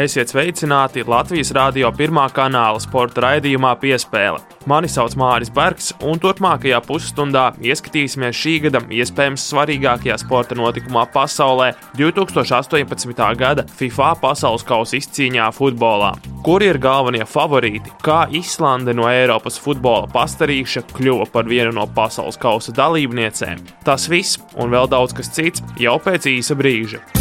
Esiet sveicināti Latvijas Rādio pirmā kanāla sporta raidījumā Piespēle. Mani sauc Māris Bergs, un turpmākajā pusstundā ieskatīsimies šī gada iespējams svarīgākajā sporta notikumā pasaulē - 2018. gada FIFA pasaules kausa izcīņā futbolā. Kuri ir galvenie favorīti? Kā Islande no Eiropas futbola pastarīša kļuva par vienu no pasaules kausa dalībniecēm? Tas viss un vēl daudz kas cits jau pēc īsa brīža.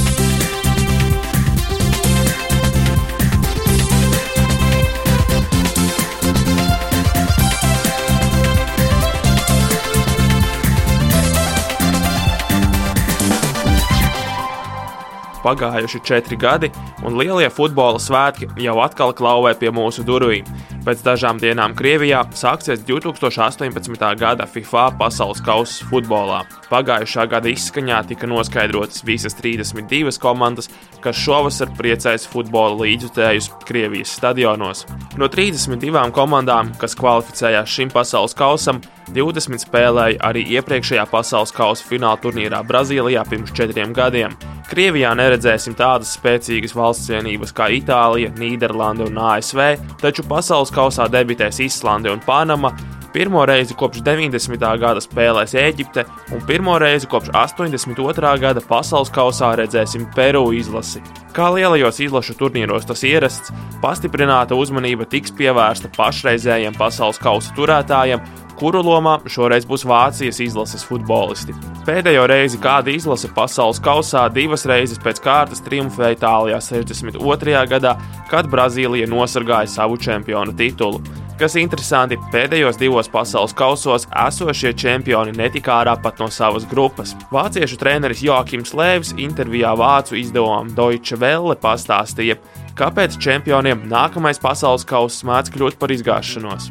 Pagājuši četri gadi, un lielie futbola svētki jau atkal klauvē pie mūsu durvīm. Pēc dažām dienām Krievijā sāksies 2018. gada FIFA pasaules kausa futbolā. Pagājušā gada izskaņā tika noskaidrotas visas 32 komandas, kas šovasar priecēs futbola līdzjutējus Krievijas stadionos. No 32 komandām, kas kvalificējās šim pasaules kausam, 20 spēlēja arī iepriekšējā pasaules kausa fināla turnīrā Brazīlijā pirms četriem gadiem. Krievijā neredzēsim tādas spēcīgas valsts vienības kā Itālija, Nīderlande un ASV, taču pasaules kausā debitēs Islande un Panama. Pirmo reizi kopš 90. gada spēlēs Eģipte, un pirmo reizi kopš 82. gada pasaules kausā redzēsim Peru izlasi. Kā lielajos izlašu turnīros tas ierasts, pastiprināta uzmanība tiks pievērsta pašreizējiem pasaules kausa turētājiem kuru lomā šoreiz būs Vācijas izlases futbolisti. Pēdējo reizi kāda izlase pasaules kausā divas reizes pēc kārtas triumfēja Itālijā 62. gadā, kad Brazīlija nosargāja savu čempionu titulu. Kas interesanti, pēdējos divos pasaules kausos esošie čempioni netika ārā pat no savas grupas. Vāciešu treneris Joakims Lēvs intervijā vācu izdevumam Deutsche Welle pastāstīja, kāpēc čempioniem nākamais pasaules kausa mēdz kļūt par izgāšanos.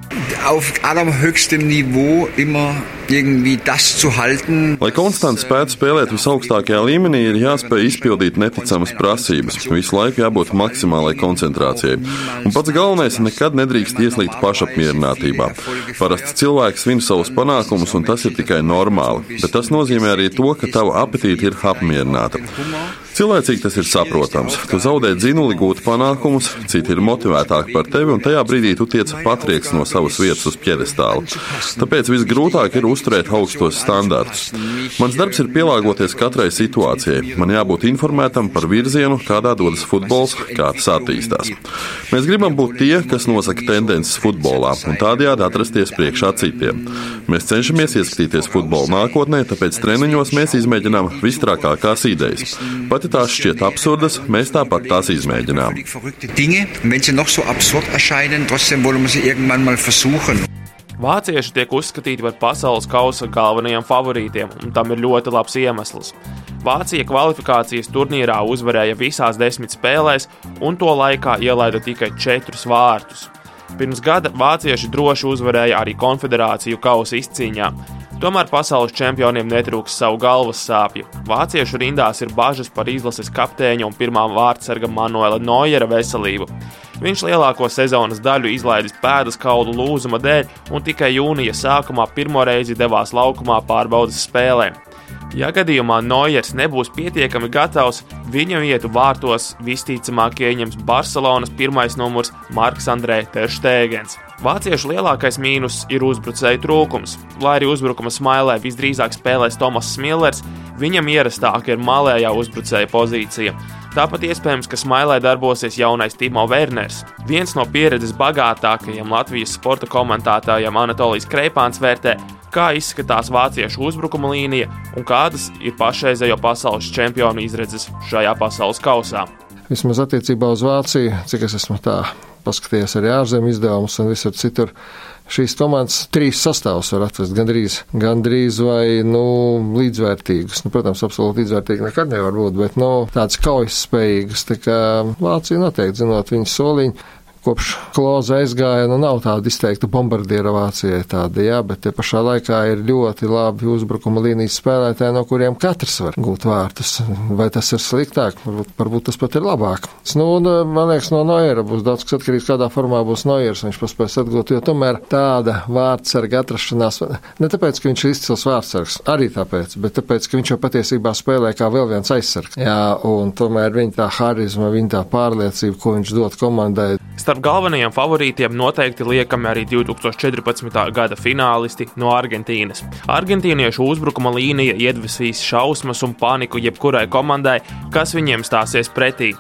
Auf allerhöchstem Niveau immer irgendwie das zu halten. Lai konstanti spētu spēlēt visaugstākajā līmenī, ir jāspēj izpildīt neticamas prasības. Visu laiku jābūt maksimālai koncentrācijai. Un pats galvenais - nekad nedrīkst ieslīgt pašapmierinātībā. Parasti cilvēks svin savus panākumus, un tas ir tikai normāli. Bet tas nozīmē arī to, ka tava apetīte ir apmierināta. Cilvēcīgi tas ir saprotams. Tu zaudē dzinuli gūt panākumus, citi ir motivētāki par tevi, un tajā brīdī tu tiec patrieks no savas vietas uz piedestāla. Tāpēc visgrūtāk ir uzturēt augstos standartus. Mans darbs ir pielāgoties katrai situācijai. Man jābūt informētam par virzienu, kādā dodas futbols, kā tas attīstās. Mēs gribam būt tie, kas nosaka tendences futbolā, un tādējādi atrasties priekšā citiem. Mēs cenšamies ieskatīties futbola nākotnē, tāpēc treniņos mēs izmēģinām visstrakākās idejas. Pat ja tās šķiet absurdas, mēs tāpat tās izmēģinām. Vācieši tiek uzskatīti par pasaules kausa galvenajiem favorītiem, un tam ir ļoti labs iemesls. Vācija kvalifikācijas turnīrā uzvarēja visās desmit spēlēs, un to laikā ielaida tikai četrus vārtus. Pirms gada vācieši droši uzvarēja arī konfederāciju kausa izcīņā. Tomēr pasaules čempioniem netrūks savu galvas sāpju. Vāciešu rindās ir bažas par izlases kapteiņa un pirmā vārdsarga Manuela Noiera veselību. Viņš lielāko sezonas daļu izlaidis pēdas kaulu lūzuma dēļ un tikai jūnija sākumā pirmo reizi devās laukumā pārbaudas spēlēm. Ja gadījumā Noiers nebūs pietiekami gatavs, viņa vietu vārtos visticamāk ieņems Barcelonas pirmais numurs Marks Andrē Terštēgens. Vāciešu lielākais mīnus ir uzbrucēju trūkums. Lai arī uzbrukuma smailē visdrīzāk spēlēs Tomas Millers, viņam ierastāka ir malējā uzbrucēja pozīcija. Tāpat iespējams, ka smailē darbosies jaunais Timo Werners. Viens no pieredzes bagātākajiem Latvijas sporta komentētājiem Anatolijas Kreipāns vērtē, kā izskatās vāciešu uzbrukuma līnija un kādas ir pašreizējo pasaules čempionu izredzes šajā pasaules kausā. Vismaz attiecībā uz Vāciju, cik es esmu tā paskatījies arī ārzemju izdevumus un visur citur. Šīs komandas trīs sastāvus var atrast gandrīz, gandrīz vai nu, līdzvērtīgus. Nu, protams, absolūti līdzvērtīgi nekad nevar būt, bet nu, tādas kaujas spējīgas. Tā kā Vācija noteikti zinot viņu soliņu kopš kloza aizgāja, nu nav tāda izteikta bombardiera Vācijai tāda, jā, bet te pašā laikā ir ļoti labi uzbrukuma līnijas spēlētāji, no kuriem katrs var gūt vārtus. Vai tas ir sliktāk? Varbūt, varbūt tas pat ir labāk. Nu, un, man liekas, no Noiera būs daudz kas atkarīgs, kādā formā būs Noiers, viņš paspēs atgūt, jo tomēr tāda vārdsarga atrašanās, ne tāpēc, ka viņš ir izcils vārdsargs, arī tāpēc, bet tāpēc, ka viņš jau patiesībā spēlē kā vēl viens aizsargs. Jā, un tomēr viņa tā harizma, viņa tā pārliecība, ko viņš dod komandai. Starp galvenajiem favorītiem noteikti liekami arī 2014. gada finālisti no Argentīnas. Argentīniešu uzbrukuma līnija iedvesīs šausmas un paniku jebkurai komandai, kas viņiem stāsies pretī.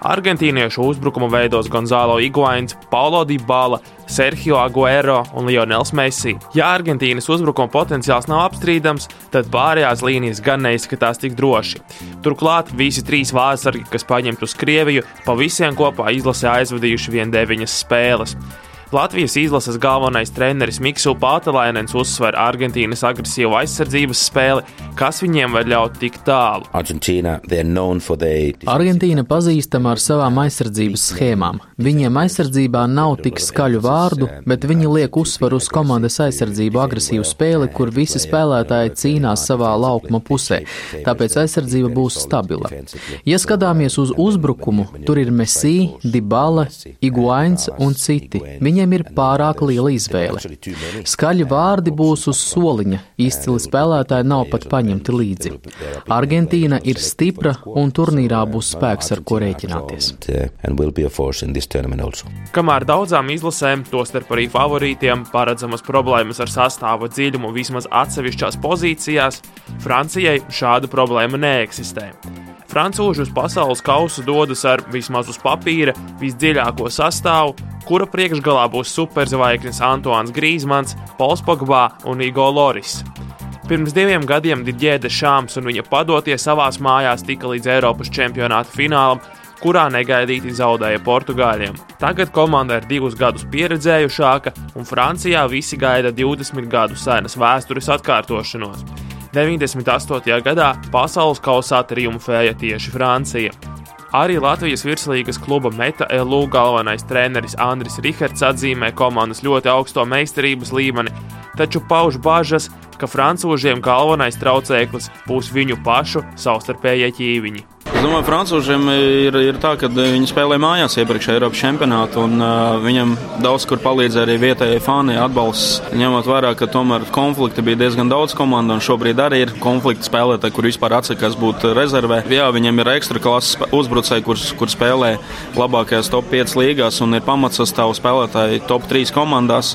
Argentīniešu uzbrukumu veidos Gonzalo Iguains, Paulo Dybala, Sergio Aguero un Lionels Messi. Ja Argentīnas uzbrukuma potenciāls nav apstrīdams, tad pārējās līnijas gan neizskatās tik droši. Turklāt visi trīs vārsargi, kas paņemti uz Krieviju, pa visiem kopā izlasē aizvadījuši vien deviņas spēles. Latvijas izlases galvenais treneris Mikls Pātelainens uzsver Argentīnas agresīvu aizsardzības spēli, kas viņiem var ļaut tik tālu. Argentīna pazīstama ar savām aizsardzības schēmām. Viņiem aizsardzībā nav tik skaļu vārdu, bet viņi liek uzsvaru uz komandas aizsardzību agresīvu spēli, kur visi spēlētāji cīnās savā laukuma pusē, tāpēc aizsardzība būs stabila. Ja skatāmies uz uzbrukumu, tur ir Messi, Dybala, Iguains un citi. Viņi Viņiem ir pārāk liela izvēle. Skaļi vārdi būs uz soliņa, izcili spēlētāji nav pat paņemti līdzi. Argentīna ir stipra un turnīrā būs spēks, ar ko rēķināties. Kamēr daudzām izlasēm, tostarp arī favorītiem, paredzamas problēmas ar sastāvu dziļumu vismaz atsevišķās pozīcijās, Francijai šāda problēma neeksistē. Francūži uz pasaules kausu dodas ar vismaz uz papīra visdziļāko sastāvu, kura priekšgalā būs superzvaigznes Antoine Grīsmans, Pols Pogba un Igo Loris. Pirms diviem gadiem Digēda Šāms un viņa padotie savās mājās tika līdz Eiropas čempionāta finālam, kurā negaidīti zaudēja Portugāļiem. Tagad komanda ir divus gadus pieredzējušāka, un Francijā visi gaida 20 gadu senas vēstures atkārtošanos. 98. gadā pasaules kausā triumfēja tieši Francija. Arī Latvijas virslīgas kluba Meta LU galvenais treneris Andris Rihards atzīmē komandas ļoti augsto meistarības līmeni, taču pauž bažas, ka francūžiem galvenais traucēklis būs viņu pašu savstarpējie ķīviņi. Es domāju, Frančūžiem ir, ir tā, ka viņi spēlē mājās iepriekšējā Eiropas čempionātā, un uh, viņam daudz kur palīdz arī vietējie fani atbalsts. Ņemot vērā, ka tomēr konflikti bija diezgan daudz komandu, un šobrīd arī ir konflikti spēlētāji, kur vispār atsakās būt rezervē. Jā, viņam ir ekstra klases uzbrucēji, kur, kur spēlē labākajās top 5 līgās, un ir pamatsastāvs spēlētāji top 3 komandās.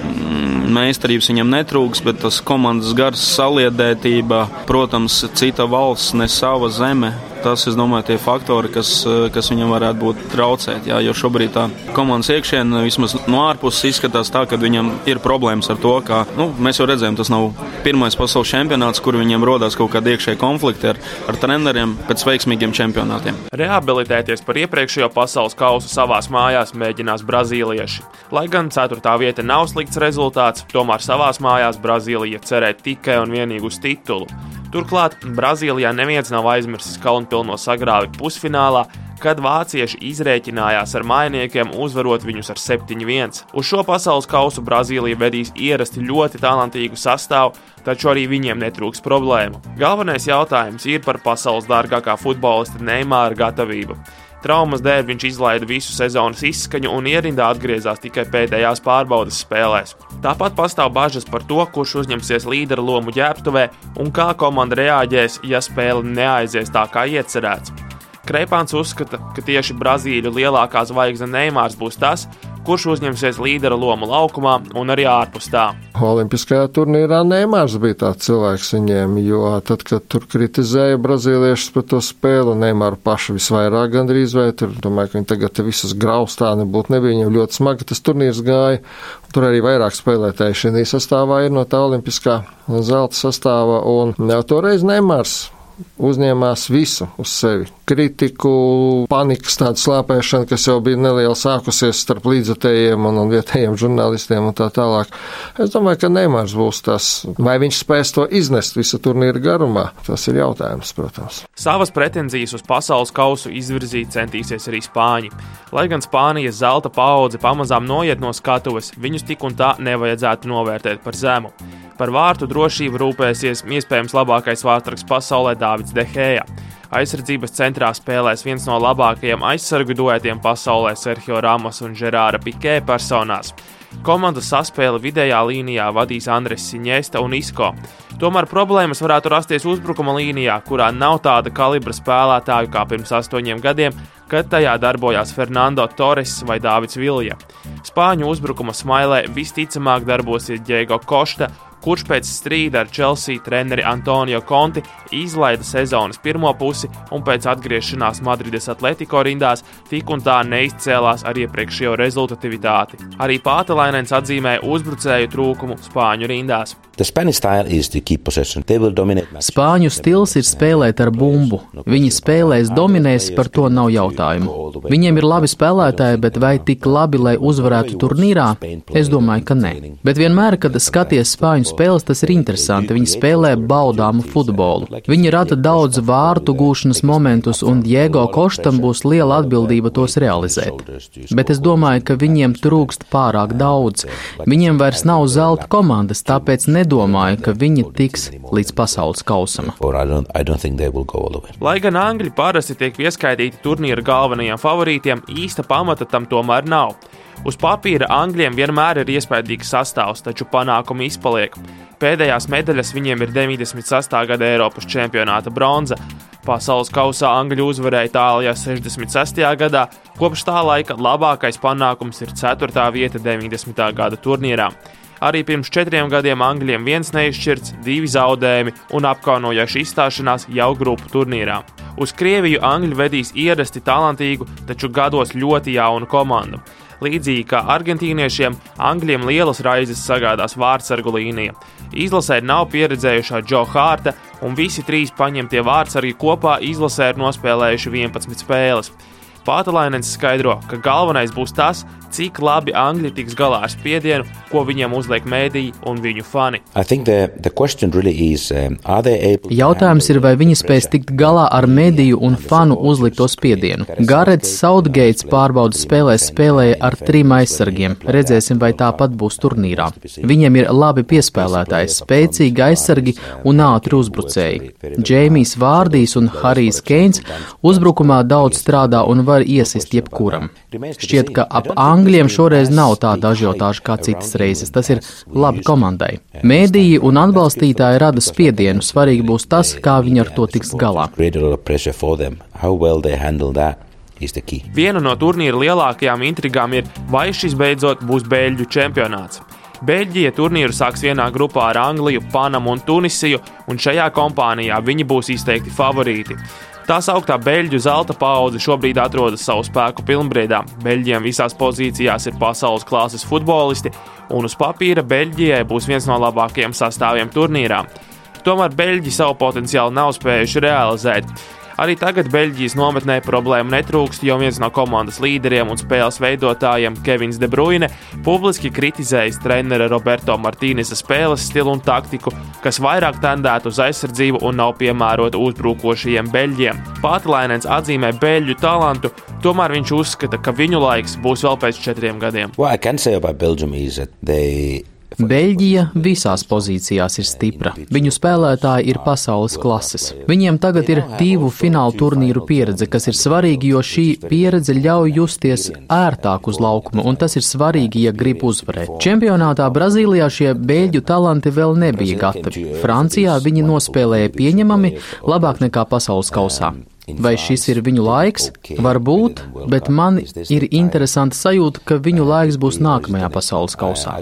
Mm, meistarības viņam netrūks, bet tas komandas gars, saliedētība, protams, cita valsts, ne sava zeme tas, es domāju, tie faktori, kas, eh, kas viņam varētu būt traucēt. Jā, jo šobrīd tā komandas iekšienē vismaz no ārpuses izskatās tā, ka viņam ir problēmas ar to, ka nu, mēs jau redzējām, tas nav pirmais pasaules čempionāts, kur viņiem rodas kaut kādi iekšēji konflikti ar, ar treneriem pēc veiksmīgiem čempionātiem. Rehabilitēties par iepriekšējo pasaules kausu savās mājās mēģinās brazīlieši. Lai gan 4. vieta nav slikts rezultāts, tomēr savās mājās Brazīlija cerē tikai un vienīgi uz titulu. Turklāt Brazīlijā neviens nav aizmirsis Kalnpilno sagrāvi pusfinālā, kad vācieši izrēķinājās ar mainiekiem, uzvarot viņus ar 7-1. Uz šo pasaules kausu Brazīlija vedīs ierasti ļoti talantīgu sastāvu, taču arī viņiem netrūks problēmu. Galvenais jautājums ir par pasaules dārgākā futbolista Neimāra gatavību. Traumas dēļ viņš izlaida visu sezonas izskaņu un ierindā atgriezās tikai pēdējās pārbaudas spēlēs. Tāpat pastāv bažas par to, kurš uzņemsies līdera lomu ģērbtuvē un kā komanda reaģēs, ja spēle neaizies tā kā iecerēts. Kreipāns uzskata, ka tieši Brazīļu lielākā zvaigzne Neimārs būs tas, kurš uzņemsies līdera lomu laukumā un arī ārpus tā. Olimpiskajā turnīrā Neimārs bija tāds cilvēks viņiem, jo tad, kad tur kritizēja brazīliešus par to spēli, Neimāru pašu visvairāk gandrīz vai tur, domāju, ka viņi tagad visas graustā nebūtu nebija, viņam ļoti smagi tas turnīrs gāja. Tur arī vairāk spēlētāji šī sastāvā ir no tā olimpiskā zelta sastāva, un toreiz Neimārs uzņēmās visu uz sevi. Kritiku, panikas tādu slāpēšanu, kas jau bija neliela sākusies starp līdzatējiem un, un vietējiem žurnālistiem un tā tālāk. Es domāju, ka Neimārs būs tas, vai viņš spēs to iznest visu turnīru garumā. Tas ir jautājums, protams. Savas pretenzijas uz pasaules kausu izvirzīt centīsies arī Spāņi. Lai gan Spānijas zelta paudze pamazām noiet no skatuves, viņus tik un tā nevajadzētu novērtēt par zemu. Par vārtu drošību rūpēsies iespējams labākais vārtraks pasaulē Dāvids Dehēja. Aizsardzības centrā spēlēs viens no labākajiem aizsargu duetiem pasaulē Sergio Ramos un Gerāra Pikē personās. Komandas saspēli vidējā līnijā vadīs Andres Siņēsta un Isko. Tomēr problēmas varētu rasties uzbrukuma līnijā, kurā nav tāda kalibra spēlētāju kā pirms astoņiem gadiem, kad tajā darbojās Fernando Torres vai Dāvids Vilja. Spāņu uzbrukuma smailē visticamāk darbosies Diego Kosta kurš pēc strīda ar Chelsea treneri Antonio Conti izlaida sezonas pirmo pusi un pēc atgriešanās Madrides Atletico rindās tik un tā neizcēlās ar iepriekšējo rezultatīvitāti. Arī Pātelainens atzīmē uzbrucēju trūkumu Spāņu rindās. Spāņu stils ir spēlēt ar bumbu. Viņi spēlēs, dominēs, par to nav jautājumu. Viņiem ir labi spēlētāji, bet vai tik labi, lai uzvarētu turnīrā? Es domāju, ka nē. Bet vienmēr, kad skaties spāņu spēles, tas ir interesanti. Viņi spēlē baudāmu futbolu. Viņi rada daudz vārtu gūšanas momentus, un Diego Koštam būs liela atbildība tos realizēt. Bet es domāju, ka viņiem trūkst pārāk daudz. Viņiem vairs nav zelta komandas, tāpēc nedomāju ka viņi tiks līdz pasaules kausam. Lai gan Angļi parasti tiek ieskaitīti turnīra galvenajiem favorītiem, īsta pamata tam tomēr nav. Uz papīra Angļiem vienmēr ir iespaidīgs sastāvs, taču panākumi izpaliek. Pēdējās medaļas viņiem ir 98. gada Eiropas čempionāta bronza. Pasaules kausā Angļu uzvarēja Itālijā 66. gadā, kopš tā laika labākais panākums ir 4. vieta 90. gada turnīrā. Arī pirms četriem gadiem Angļiem viens neizšķirts, divi zaudējumi un apkaunojoša izstāšanās jau grupu turnīrā. Uz Krieviju Angļi vedīs ierasti talantīgu, taču gados ļoti jaunu komandu. Līdzīgi kā argentīniešiem, Angļiem lielas raizes sagādās vārdsargu līnija. Izlasē nav pieredzējušā Džo Hārta, un visi trīs paņemtie vārdsargi kopā izlasē ir nospēlējuši 11 spēles. Pātalainens skaidro, ka galvenais būs tas, cik labi Angļi tiks galā ar spiedienu, ko viņiem uzliek mēdīji un viņu fani. The, the really is, um, Jautājums ir, vai viņi spēs tikt galā ar mēdīju un fanu uzlikto spiedienu. Garets Southgates pārbaudas spēlēs spēlēja ar trim aizsargiem. Redzēsim, vai tāpat būs turnīrā. Viņiem ir labi piespēlētāji, spēcīgi aizsargi un ātri uzbrucēji. Džeimijs Vārdijs un Harijs Keins uzbrukumā daudz strādā un var iesist jebkuram. Šķiet, ka ap Angļiem šoreiz nav tāda ažiotāža kā citas reizes. Tas ir labi komandai. Mēdīji un atbalstītāji rada spiedienu. Svarīgi būs tas, kā viņi ar to tiks galā. Viena no turnīra lielākajām intrigām ir, vai šis beidzot būs Beļģu čempionāts. Beļģija turnīru sāks vienā grupā ar Angliju, Panamu un Tunisiju, un šajā kompānijā viņi būs izteikti favorīti. Tā sauktā beļģu zelta paudze šobrīd atrodas savu spēku pilnbriedā. Beļģiem visās pozīcijās ir pasaules klases futbolisti, un uz papīra Beļģijai būs viens no labākajiem sastāviem turnīrā. Tomēr Beļģi savu potenciālu nav spējuši realizēt. Arī tagad Beļģijas nometnē problēmu netrūkst, jo viens no komandas līderiem un spēles veidotājiem, Kevins De Bruyne, publiski kritizējis trenera Roberto Martīnesa spēles stilu un taktiku, kas vairāk tendētu uz aizsardzību un nav piemērota uzbrukošajiem beļģiem. Pātlainens atzīmē beļģu talantu, tomēr viņš uzskata, ka viņu laiks būs vēl pēc četriem gadiem. Well, Beļģija visās pozīcijās ir stipra. Viņu spēlētāji ir pasaules klases. Viņiem tagad ir divu finālu turnīru pieredze, kas ir svarīgi, jo šī pieredze ļauj justies ērtāk uz laukuma, un tas ir svarīgi, ja grib uzvarēt. Čempionātā Brazīlijā šie beļģu talanti vēl nebija gatavi. Francijā viņi nospēlēja pieņemami labāk nekā pasaules kausā. Vai šis ir viņu laiks? Varbūt, bet man ir interesanta sajūta, ka viņu laiks būs nākamajā pasaules kausā.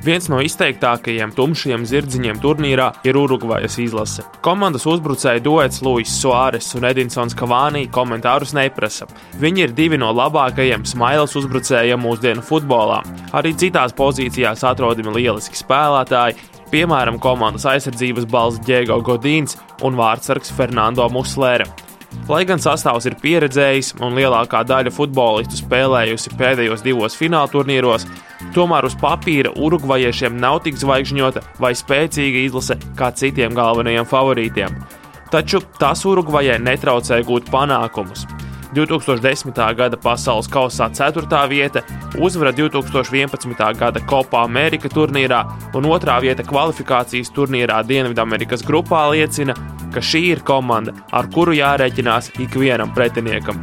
Viens no izteiktākajiem tumšajiem zirdziņiem turnīrā ir Urugvajas izlase. Komandas uzbrucēji duets Luis Suāres un Edinsons Kavānī komentārus neprasa. Viņi ir divi no labākajiem smailes uzbrucējiem mūsdienu futbolā. Arī citās pozīcijās atrodami lieliski spēlētāji, piemēram, komandas aizsardzības balss Diego Godīns un vārdsargs Fernando Muslēra. Lai gan sastāvs ir pieredzējis un lielākā daļa futbolistu spēlējusi pēdējos divos fināla turnīros, tomēr uz papīra urugvajiešiem nav tik zvaigžņota vai spēcīga izlase kā citiem galvenajiem favorītiem. Taču tas Urugvajai netraucēja gūt panākumus. 2010. gada pasaules kausā 4. vieta, uzvara 2011. gada Copa Amerika turnīrā un 2. vieta kvalifikācijas turnīrā Dienvidamerikas grupā liecina, ka šī ir komanda, ar kuru jārēķinās ikvienam pretiniekam.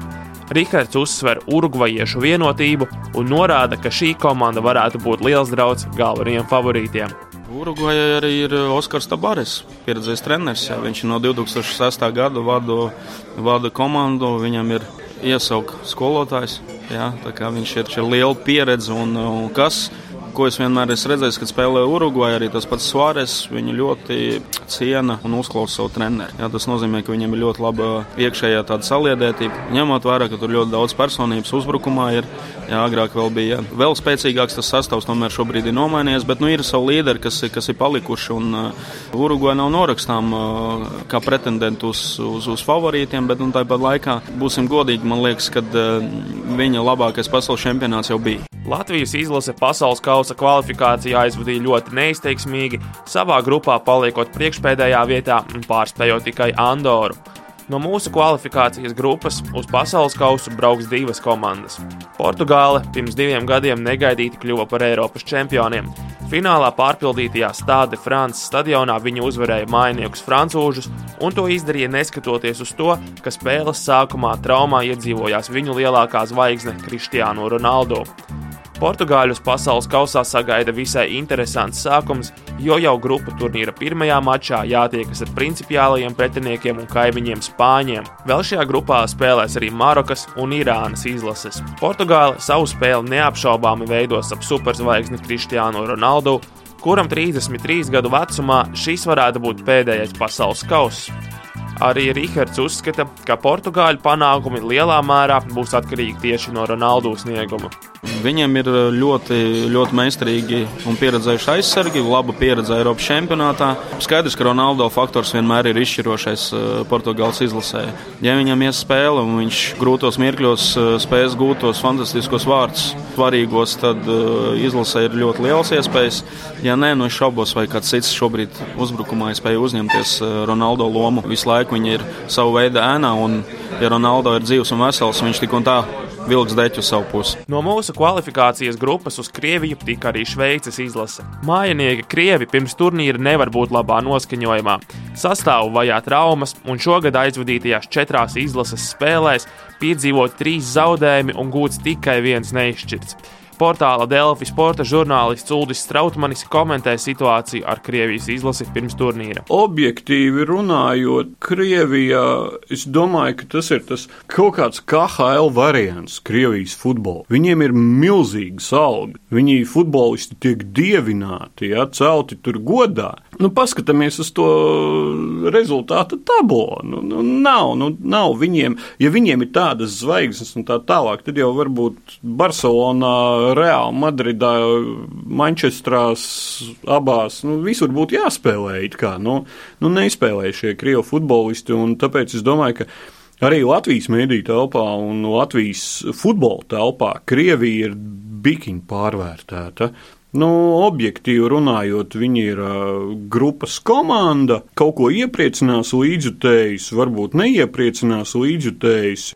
Rihards uzsver urugvajiešu vienotību un norāda, ka šī komanda varētu būt liels draugs galvenajiem favorītiem. Urugvajai arī ir Oskars Tabares, pieredzējis treneris. Jā. Viņš no 2006. gada vada, vada komandu, viņam ir iesaukts skolotājs. Jā, viņš ir ar lielu pieredzi un, un kas ko es vienmēr esmu redzējis, kad spēlēju Urugvajā, arī tas pats Suāres. Viņu ļoti ciena un uzklausa savu treneri. Jā, tas nozīmē, ka viņam ir ļoti laba iekšējā tāda saliedētība. Ņemot vērā, ka tur ļoti daudz personības uzbrukumā ir. Jā, agrāk vēl bija vēl spēcīgāks tas sastāvs, tomēr šobrīd ir nomainījies, bet nu, ir savi līderi, kas, kas ir palikuši. Un uh, Urugvajā nav norakstām uh, kā pretendentu uz, uz, uz favorītiem, bet nu, tāpat laikā būsim godīgi, man liekas, ka uh, viņa labākais pasaules čempionāts jau bija. Latvijas izlase pasaules kausa kvalifikācijā aizvadīja ļoti neizteiksmīgi, savā grupā paliekot priekšpēdējā vietā un pārspējot tikai Andoru. No mūsu kvalifikācijas grupas uz pasaules kausu brauks divas komandas. Portugāle pirms diviem gadiem negaidīti kļuva par Eiropas čempioniem. Finālā pārpildītajā Stade France stadionā viņi uzvarēja mainiekus francūžus, un to izdarīja neskatoties uz to, ka spēles sākumā traumā iedzīvojās viņu lielākā zvaigzne Kristiānu Ronaldu. Portugāļus pasaules kausā sagaida visai interesants sākums, jo jau grupu turnīra pirmajā mačā jātiekas ar principiālajiem pretiniekiem un kaimiņiem Spāņiem. Vēl šajā grupā spēlēs arī Marokas un Irānas izlases. Portugāla savu spēli neapšaubāmi veidos ap superzvaigzni Kristiānu Ronaldu, kuram 33 gadu vecumā šis varētu būt pēdējais pasaules kauss. Arī Rihards uzskata, ka portugāļu panākumi lielā mērā būs atkarīgi tieši no Ronaldu snieguma. Viņiem ir uh, ļoti, ļoti meistarīgi un pieredzējuši aizsargi, laba pieredze Eiropas čempionātā. Skaidrs, ka Ronaldo faktors vienmēr ir izšķirošais uh, Portugāles izlasē. Ja viņam ies spēle un viņš grūtos mirkļos uh, spēs gūt tos fantastiskos vārdus, svarīgos, tad izlasē ir ļoti liels iespējas. Ja nē, nu es šaubos, vai kāds cits šobrīd uzbrukumā spēja uzņemties Ronaldo lomu. Visu laiku viņi ir savu veidu ēnā, un ja Ronaldo ir dzīves un vesels, viņš tik un tā vilks deķu savu pusi. No mūsu kvalifikācijas grupas uz Krieviju tika arī Šveices izlase. Mājinieki Krievi pirms turnīra nevar būt labā noskaņojumā. Sastāvu vajā traumas, un šogad aizvadītajās četrās izlases spēlēs piedzīvot trīs zaudējumi un gūts tikai viens neizšķirts. Portāla Delfi sporta žurnālists Uldis Strautmanis komentē situāciju ar Krievijas izlasi pirms turnīra. Objektīvi runājot, Krievijā es domāju, ka tas ir tas kaut kāds KHL variants Krievijas futbolā. Viņiem ir milzīgas algas, viņi futbolisti tiek dievināti, ja, celti tur godā. Nu, paskatāmies uz to rezultātu tablo. Nu, nu, nav, nu, nav viņiem, ja viņiem ir tādas zvaigznes un tā tālāk, tad jau varbūt Barcelonā Reāli Madridā, Manchestrās, abās, nu, visur būtu jāspēlē. Kā, nu, nu, neizspēlē šie krievu futbolisti, un tāpēc es domāju, ka arī Latvijas mēdīju telpā un Latvijas futbola telpā Krievija ir bikiņi pārvērtēta. Nu, objektīvi runājot, viņi ir uh, grupas komanda. Kaut ko iepriecinās līdzjutējs, varbūt neiepriecinās līdzjutējs.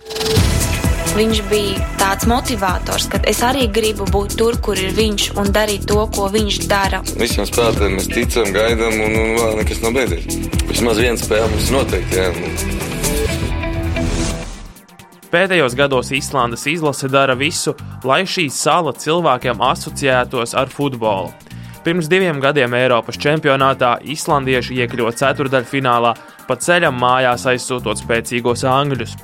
Viņš bija tāds motivators, ka es arī gribu būt tur, kur ir viņš un darīt to, ko viņš dara. Visiem spēlētājiem mēs ticam, gaidām, un, un vēl nekas nav beidzies. Vismaz viena spēle mums noteikti. Jā. Pēdējos gados Īslandes izlase dara visu, lai šī sala cilvēkiem asociētos ar futbolu. Pirms diviem gadiem Eiropas čempionātā islandieši iekļuva ceturdaļfinālā, pa ceļam mājās aizsūtot spēcīgos angļus.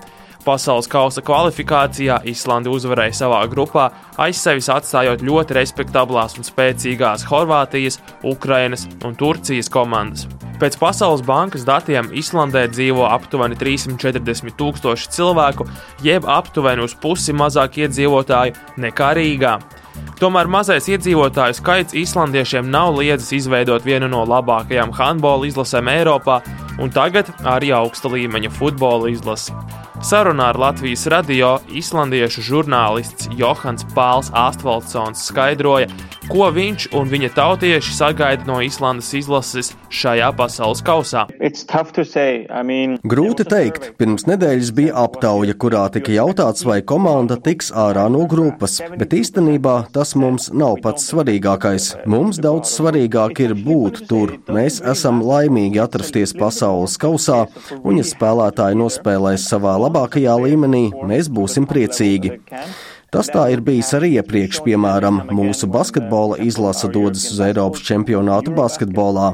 Pasaules kausa kvalifikācijā Islandi uzvarēja savā grupā, aiz sevis atstājot ļoti respektablās un spēcīgās Horvātijas, Ukrainas un Turcijas komandas. Pēc Pasaules bankas datiem Islandē dzīvo aptuveni 340 tūkstoši cilvēku, jeb aptuveni uz pusi mazāk iedzīvotāju nekā Rīgā. Tomēr mazais iedzīvotāju skaits islandiešiem nav liedzis izveidot vienu no labākajām handbola izlasēm Eiropā, un tagad arī augsta līmeņa futbola izlasi. Sarunā ar Latvijas radio islandiešu žurnālists Johans Pāls Astvaldsons skaidroja, ko viņš un viņa tautieši sagaida no Islandes izlases šajā pasaules kausā. I mean, Grūti teikt, pirms nedēļas bija aptauja, kurā tika jautāts, vai komanda tiks ārā no grupas, bet īstenībā tas mums nav pats svarīgākais. Mums daudz svarīgāk ir būt tur. Mēs esam laimīgi atrasties pasaules kausā, un ja spēlētāji nospēlēs savā labākajā līmenī, mēs būsim priecīgi. Tas tā ir bijis arī iepriekš, piemēram, mūsu basketbola izlase dodas uz Eiropas čempionātu basketbolā.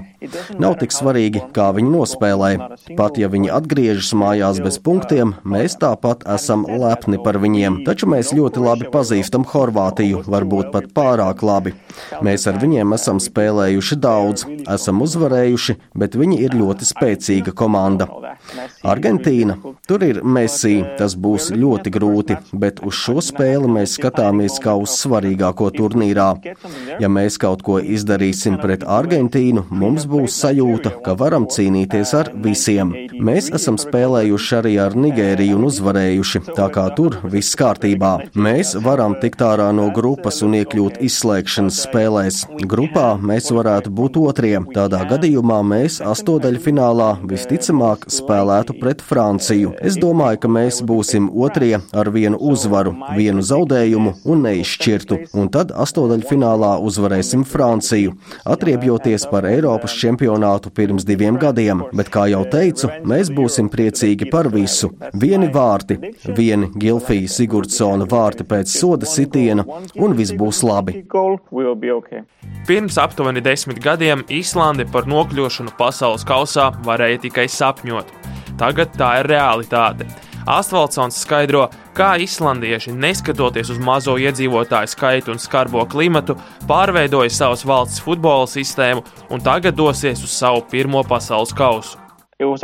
Nav tik svarīgi, kā viņi nospēlē. Pat ja viņi atgriežas mājās bez punktiem, mēs tāpat esam lepni par viņiem. Taču mēs ļoti labi pazīstam Horvātiju, varbūt pat pārāk labi. Mēs ar viņiem esam spēlējuši daudz, esam uzvarējuši, bet viņi ir ļoti spēcīga komanda. Argentīna, tur ir Messi, tas būs ļoti grūti, bet uz šo spēli mēs skatāmies kā uz svarīgāko turnīrā. Ja mēs kaut ko izdarīsim pret Argentīnu, mums būs sajūta, ka varam cīnīties ar visiem. Mēs esam spēlējuši arī ar Nigēriju un uzvarējuši, tā kā tur viss kārtībā. Mēs varam tikt ārā no grupas un iekļūt izslēgšanas spēlēs. Grupā mēs varētu būt otrie. Tādā gadījumā mēs astodaļfinālā visticamāk spēlētu pret Franciju. Es domāju, ka mēs būsim otrie ar vienu uzvaru, vienu zaudējumu un neizšķirtu, un tad astodaļfinālā uzvarēsim Franciju, atriebjoties par Eiropas čempionātu pirms diviem gadiem. Bet, kā jau teicu, mēs būsim priecīgi par visu. Vieni vārti, vieni Gilfija Sigurdsona vārti pēc soda sitiena, un viss būs labi. Pirms aptuveni desmit gadiem Īslande par nokļūšanu pasaules kausā varēja tikai sapņot. Tagad tā ir realitāte. Astvaldsons skaidro, kā islandieši, neskatoties uz mazo iedzīvotāju skaitu un skarbo klimatu, pārveidoja savas valsts futbola sistēmu un tagad dosies uz savu pirmo pasaules kausu.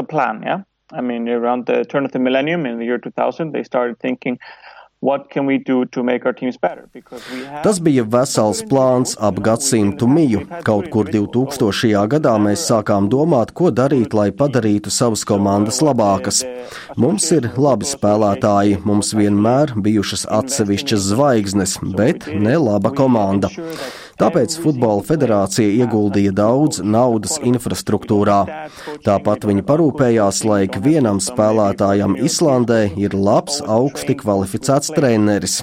Plan, yeah? I mean, around the turn of the millennium in the year 2000, they started thinking, Tas bija vesels plāns ap gadsimtu miju. Kaut kur 2000. gadā mēs sākām domāt, ko darīt, lai padarītu savas komandas labākas. Mums ir labi spēlētāji, mums vienmēr bijušas atsevišķas zvaigznes, bet ne laba komanda. Tāpēc Futbola federācija ieguldīja daudz naudas infrastruktūrā. Tāpat viņi parūpējās, lai ikvienam spēlētājam Islandē ir labs, augsti kvalificēts treneris.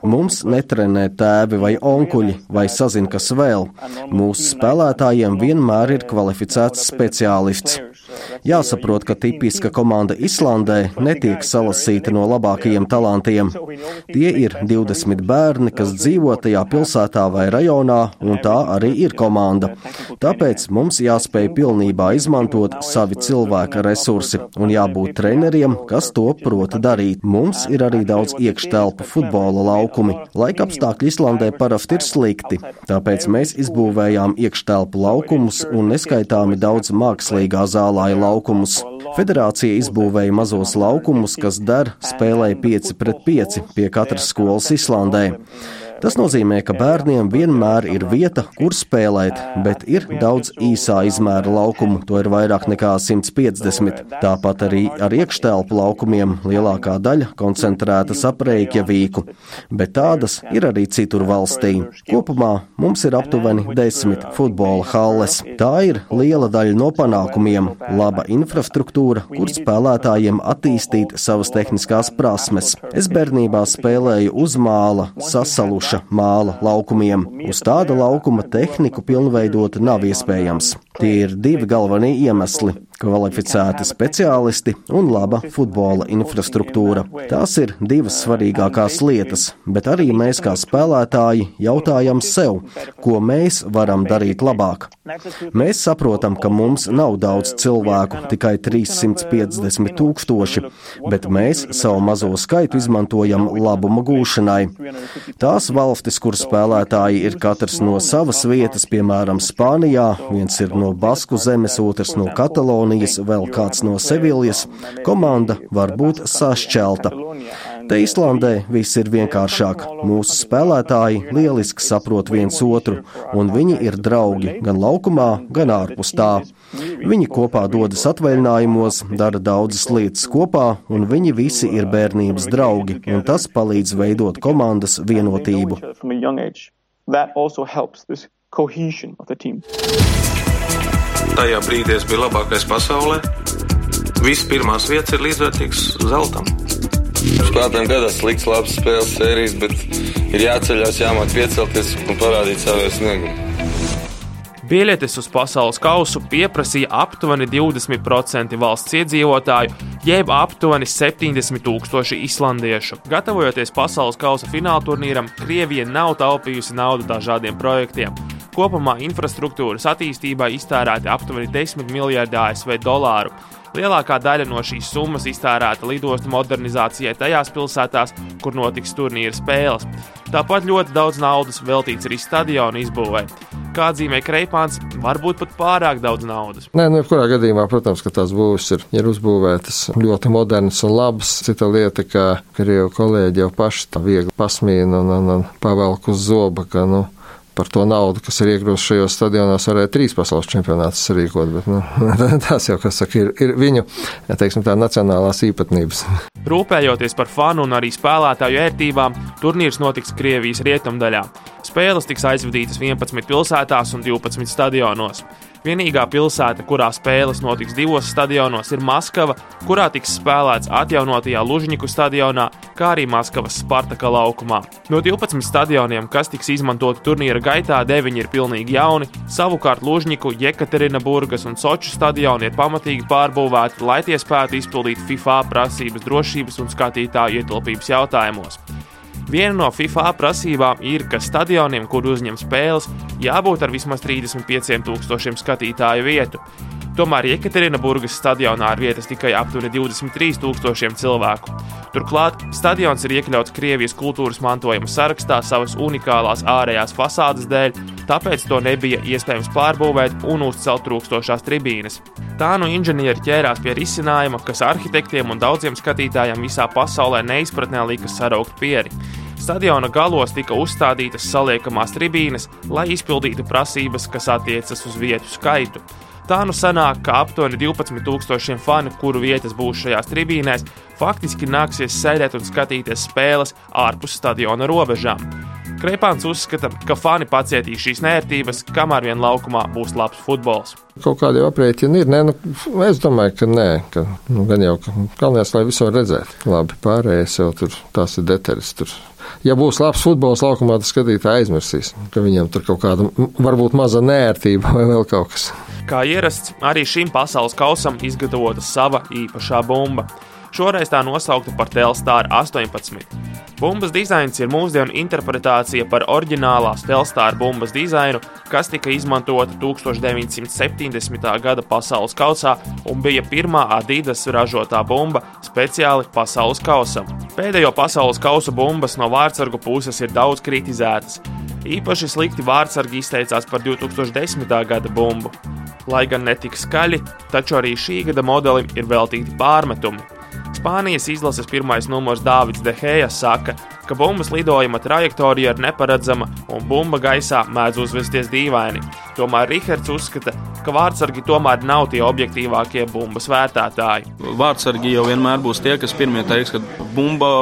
Mums netrenē tēvi vai onkuļi vai sazin kas vēl. Mūsu spēlētājiem vienmēr ir kvalificēts speciālists. Jāsaprot, ka tipiska komanda Islandē netiek salasīta no labākajiem talantiem. Tie ir 20 bērni, kas dzīvo tajā pilsētā vai rajonā, un tā arī ir komanda. Tāpēc mums jāspēj pilnībā izmantot savi cilvēka resursi un jābūt treneriem, kas to prota darīt. Mums ir arī daudz iekštelpu futbola laukumi. Laika apstākļi Islandē parasti ir slikti, tāpēc mēs izbūvējām iekštelpu laukumus un neskaitāmi daudz mākslīgā zālāja laukumu laukumus. Federācija izbūvēja mazos laukumus, kas der spēlēja 5 pret 5 pie katras skolas Islandē. Tas nozīmē, ka bērniem vienmēr ir vieta, kur spēlēt, bet ir daudz īsā izmēra laukumu, to ir vairāk nekā 150. Tāpat arī ar iekštelpu laukumiem lielākā daļa koncentrētas ap Reikjavīku, bet tādas ir arī citur valstī. Kopumā mums ir aptuveni desmit futbola halles. Tā ir liela daļa no panākumiem, laba infrastruktūra, kur spēlētājiem attīstīt savas tehniskās prasmes. Es bērnībā spēlēju uz māla, sasaluši tukša māla laukumiem. Uz tāda laukuma tehniku pilnveidot nav iespējams. Tie ir divi galvenie iemesli kvalificēti speciālisti un laba futbola infrastruktūra. Tās ir divas svarīgākās lietas, bet arī mēs kā spēlētāji jautājam sev, ko mēs varam darīt labāk. Mēs saprotam, ka mums nav daudz cilvēku, tikai 350 tūkstoši, bet mēs savu mazo skaitu izmantojam labuma gūšanai. Tās valstis, kur spēlētāji ir katrs no savas vietas, piemēram, Spānijā, viens ir no Basku zemes, otrs no Katalonijas, vēl kāds no Seviljas, komanda var būt sašķelta. Te Islandē viss ir vienkāršāk. Mūsu spēlētāji lieliski saprot viens otru, un viņi ir draugi gan laukumā, gan ārpus tā. Viņi kopā dodas atvaļinājumos, dara daudzas lietas kopā, un viņi visi ir bērnības draugi, un tas palīdz veidot komandas vienotību. That also helps this cohesion of the team. Tajā brīdī es biju labākais pasaulē. Visas pirmās vietas ir līdzvērtīgas zeltam. Spēlētājiem gadās slikts, labs spēles sērijas, bet ir jāceļās, jāmāk piecelties un parādīt savu sniegumu. Biļetes uz pasaules kausu pieprasīja aptuveni 20% valsts iedzīvotāju, jeb aptuveni 70 tūkstoši islandiešu. Gatavojoties pasaules kausa fināla turnīram, Krievija nav taupījusi naudu dažādiem projektiem. Kopumā infrastruktūras attīstībai iztērēti aptuveni 10 miljardi ASV dolāru. Lielākā daļa no šīs summas iztērēta lidostu modernizācijai tajās pilsētās, kur notiks turnīra spēles. Tāpat ļoti daudz naudas veltīts arī stadionu izbūvē. Kā atzīmē Kreipāns, varbūt pat pārāk daudz naudas. Nē, nu, jebkurā gadījumā, protams, ka tās būvs ir, ir uzbūvētas ļoti modernas un labas. Cita lieta, ka krievu kolēģi jau paši tā viegli pasmīna un, un, un pavelk uz zoba, ka, nu, par to naudu, kas ir iegūsta šajos stadionos, varēja trīs pasaules čempionātus sarīkot. Bet, nu, tas jau, kas saka, ir, ir viņu teiksim, nacionālās īpatnības. Rūpējoties par fanu un arī spēlētāju ērtībām, turnīrs notiks Krievijas rietumdaļā. Spēles tiks aizvadītas 11 pilsētās un 12 stadionos. Vienīgā pilsēta, kurā spēles notiks divos stadionos, ir Maskava, kurā tiks spēlēts atjaunotajā Lužņiku stadionā, kā arī Maskavas Spartaka laukumā. No 12 stadioniem, kas tiks izmantoti turnīra gaitā, 9 ir pilnīgi jauni, savukārt Lužņiku, Jekaterinaburgas un Soču stadioni ir pamatīgi pārbūvēti, lai tie spētu izpildīt FIFA prasības drošības un skatītāju ietilpības jautājumos. Viena no FIFA prasībām ir, ka stadioniem, kur uzņem spēles, jābūt ar vismaz 35,000 skatītāju vietu. Tomēr Jekaterinaburgas stadionā ir vietas tikai aptuveni 23,000 cilvēku. Turklāt stadions ir iekļauts Krievijas kultūras mantojuma sarakstā savas unikālās ārējās fasādes dēļ, tāpēc to nebija iespējams pārbūvēt un uzcelt trūkstošās tribīnes. Tā nu inženieri ķērās pie risinājuma, kas arhitektiem un daudziem skatītājiem visā pasaulē neizpratnē lika saraukt pieri. Stadiona galos tika uzstādītas saliekamās tribīnes, lai izpildītu prasības, kas attiecas uz vietu skaitu. Tā nu sanāk, ka aptuveni 12,000 fani, kuru vietas būs šajās tribīnēs, faktiski nāksies sēdēt un skatīties spēles ārpus stadiona robežām. Kreipāns uzskata, ka fani pacietīs šīs nērtības, kamēr vien laukumā būs labs futbols. Kaut kādi aprēķini ir. Nē, nu, es domāju, ka nē, ka nu, gan jau ka galvenais, lai visu var redzēt. Labi, pārējais jau tur tās ir detaļas. Tur. Ja būs labs futbols laukumā, tad skatītāji aizmirsīs, ka viņam tur kaut kāda varbūt maza nērtība vai vēl kaut kas. Kā ierasts, arī šim pasaules kausam izgatavota sava īpašā bumba. Šoreiz tā nosaukta par Telstar 18. Bumbas dizains ir mūsdienu interpretācija par oriģinālās Telstar bumbas dizainu, kas tika izmantota 1970. gada pasaules kausā un bija pirmā Adidas ražotā bumba speciāli pasaules kausam. Pēdējo pasaules kausa bumbas no vārdsargu puses ir daudz kritizētas. Īpaši slikti vārdsargi izteicās par 2010. gada bumbu. Lai gan netik skaļi, taču arī šī gada modelim ir veltīti pārmetumi. Spānijas izlases pirmais numurs Dārvids Deheja saka, ka bumbas lidojuma trajektorija ir neparedzama un bumba gaisā mēdz uzvesties dīvaini. Tomēr Rihards uzskata, ka vārdsargi tomēr nav tie objektīvākie bumbas vērtētāji. Vārdsargi jau vienmēr būs tie, kas pirmie teiks, ka bumba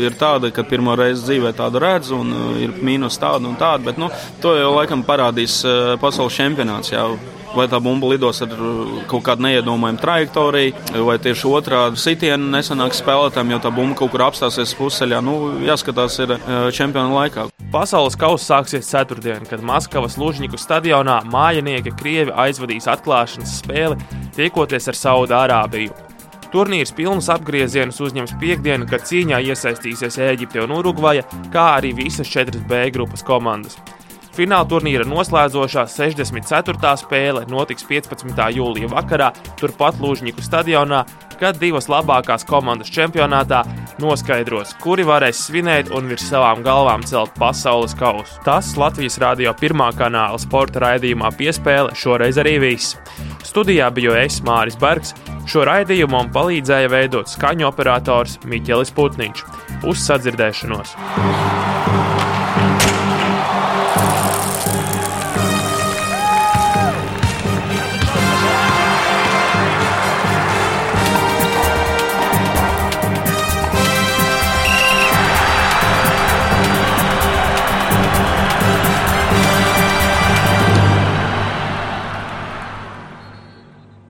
ir tāda, ka pirmo reizi dzīvē tādu redz un ir mīnus tāda un tāda, bet nu, to jau laikam parādīs eh, pasaules čempionāts. Jau vai tā bumba lidos ar uh, kaut kādu neiedomājumu trajektoriju, vai tieši otrādi sitienu nesanāks spēlētājiem, jo tā bumba kaut kur apstāsies pusceļā. Nu, jāskatās ir uh, čempionu laikā. Pasaules kausa sāksies ceturtdien, kad Maskavas Lužņiku stadionā mājinieki Krievi aizvadīs atklāšanas spēli, tiekoties ar Saudārābiju. Turnīrs pilnus apgriezienus uzņems piekdienu, kad cīņā iesaistīsies Eģipte un Urugvaja, kā arī visas četras B grupas komandas. Fināla turnīra noslēdzošā 64. spēle notiks 15. jūlija vakarā, turpat Lūžņiku stadionā, kad divas labākās komandas čempionātā noskaidros, kuri varēs svinēt un virs savām galvām celt pasaules kausu. Tas Latvijas radio pirmā kanāla sporta raidījumā piespēle šoreiz arī viss. Studijā biju es Māris Bergs. Šo raidījumu man palīdzēja veidot skaņu operators Miķelis Putniņš. Uz sadzirdēšanos!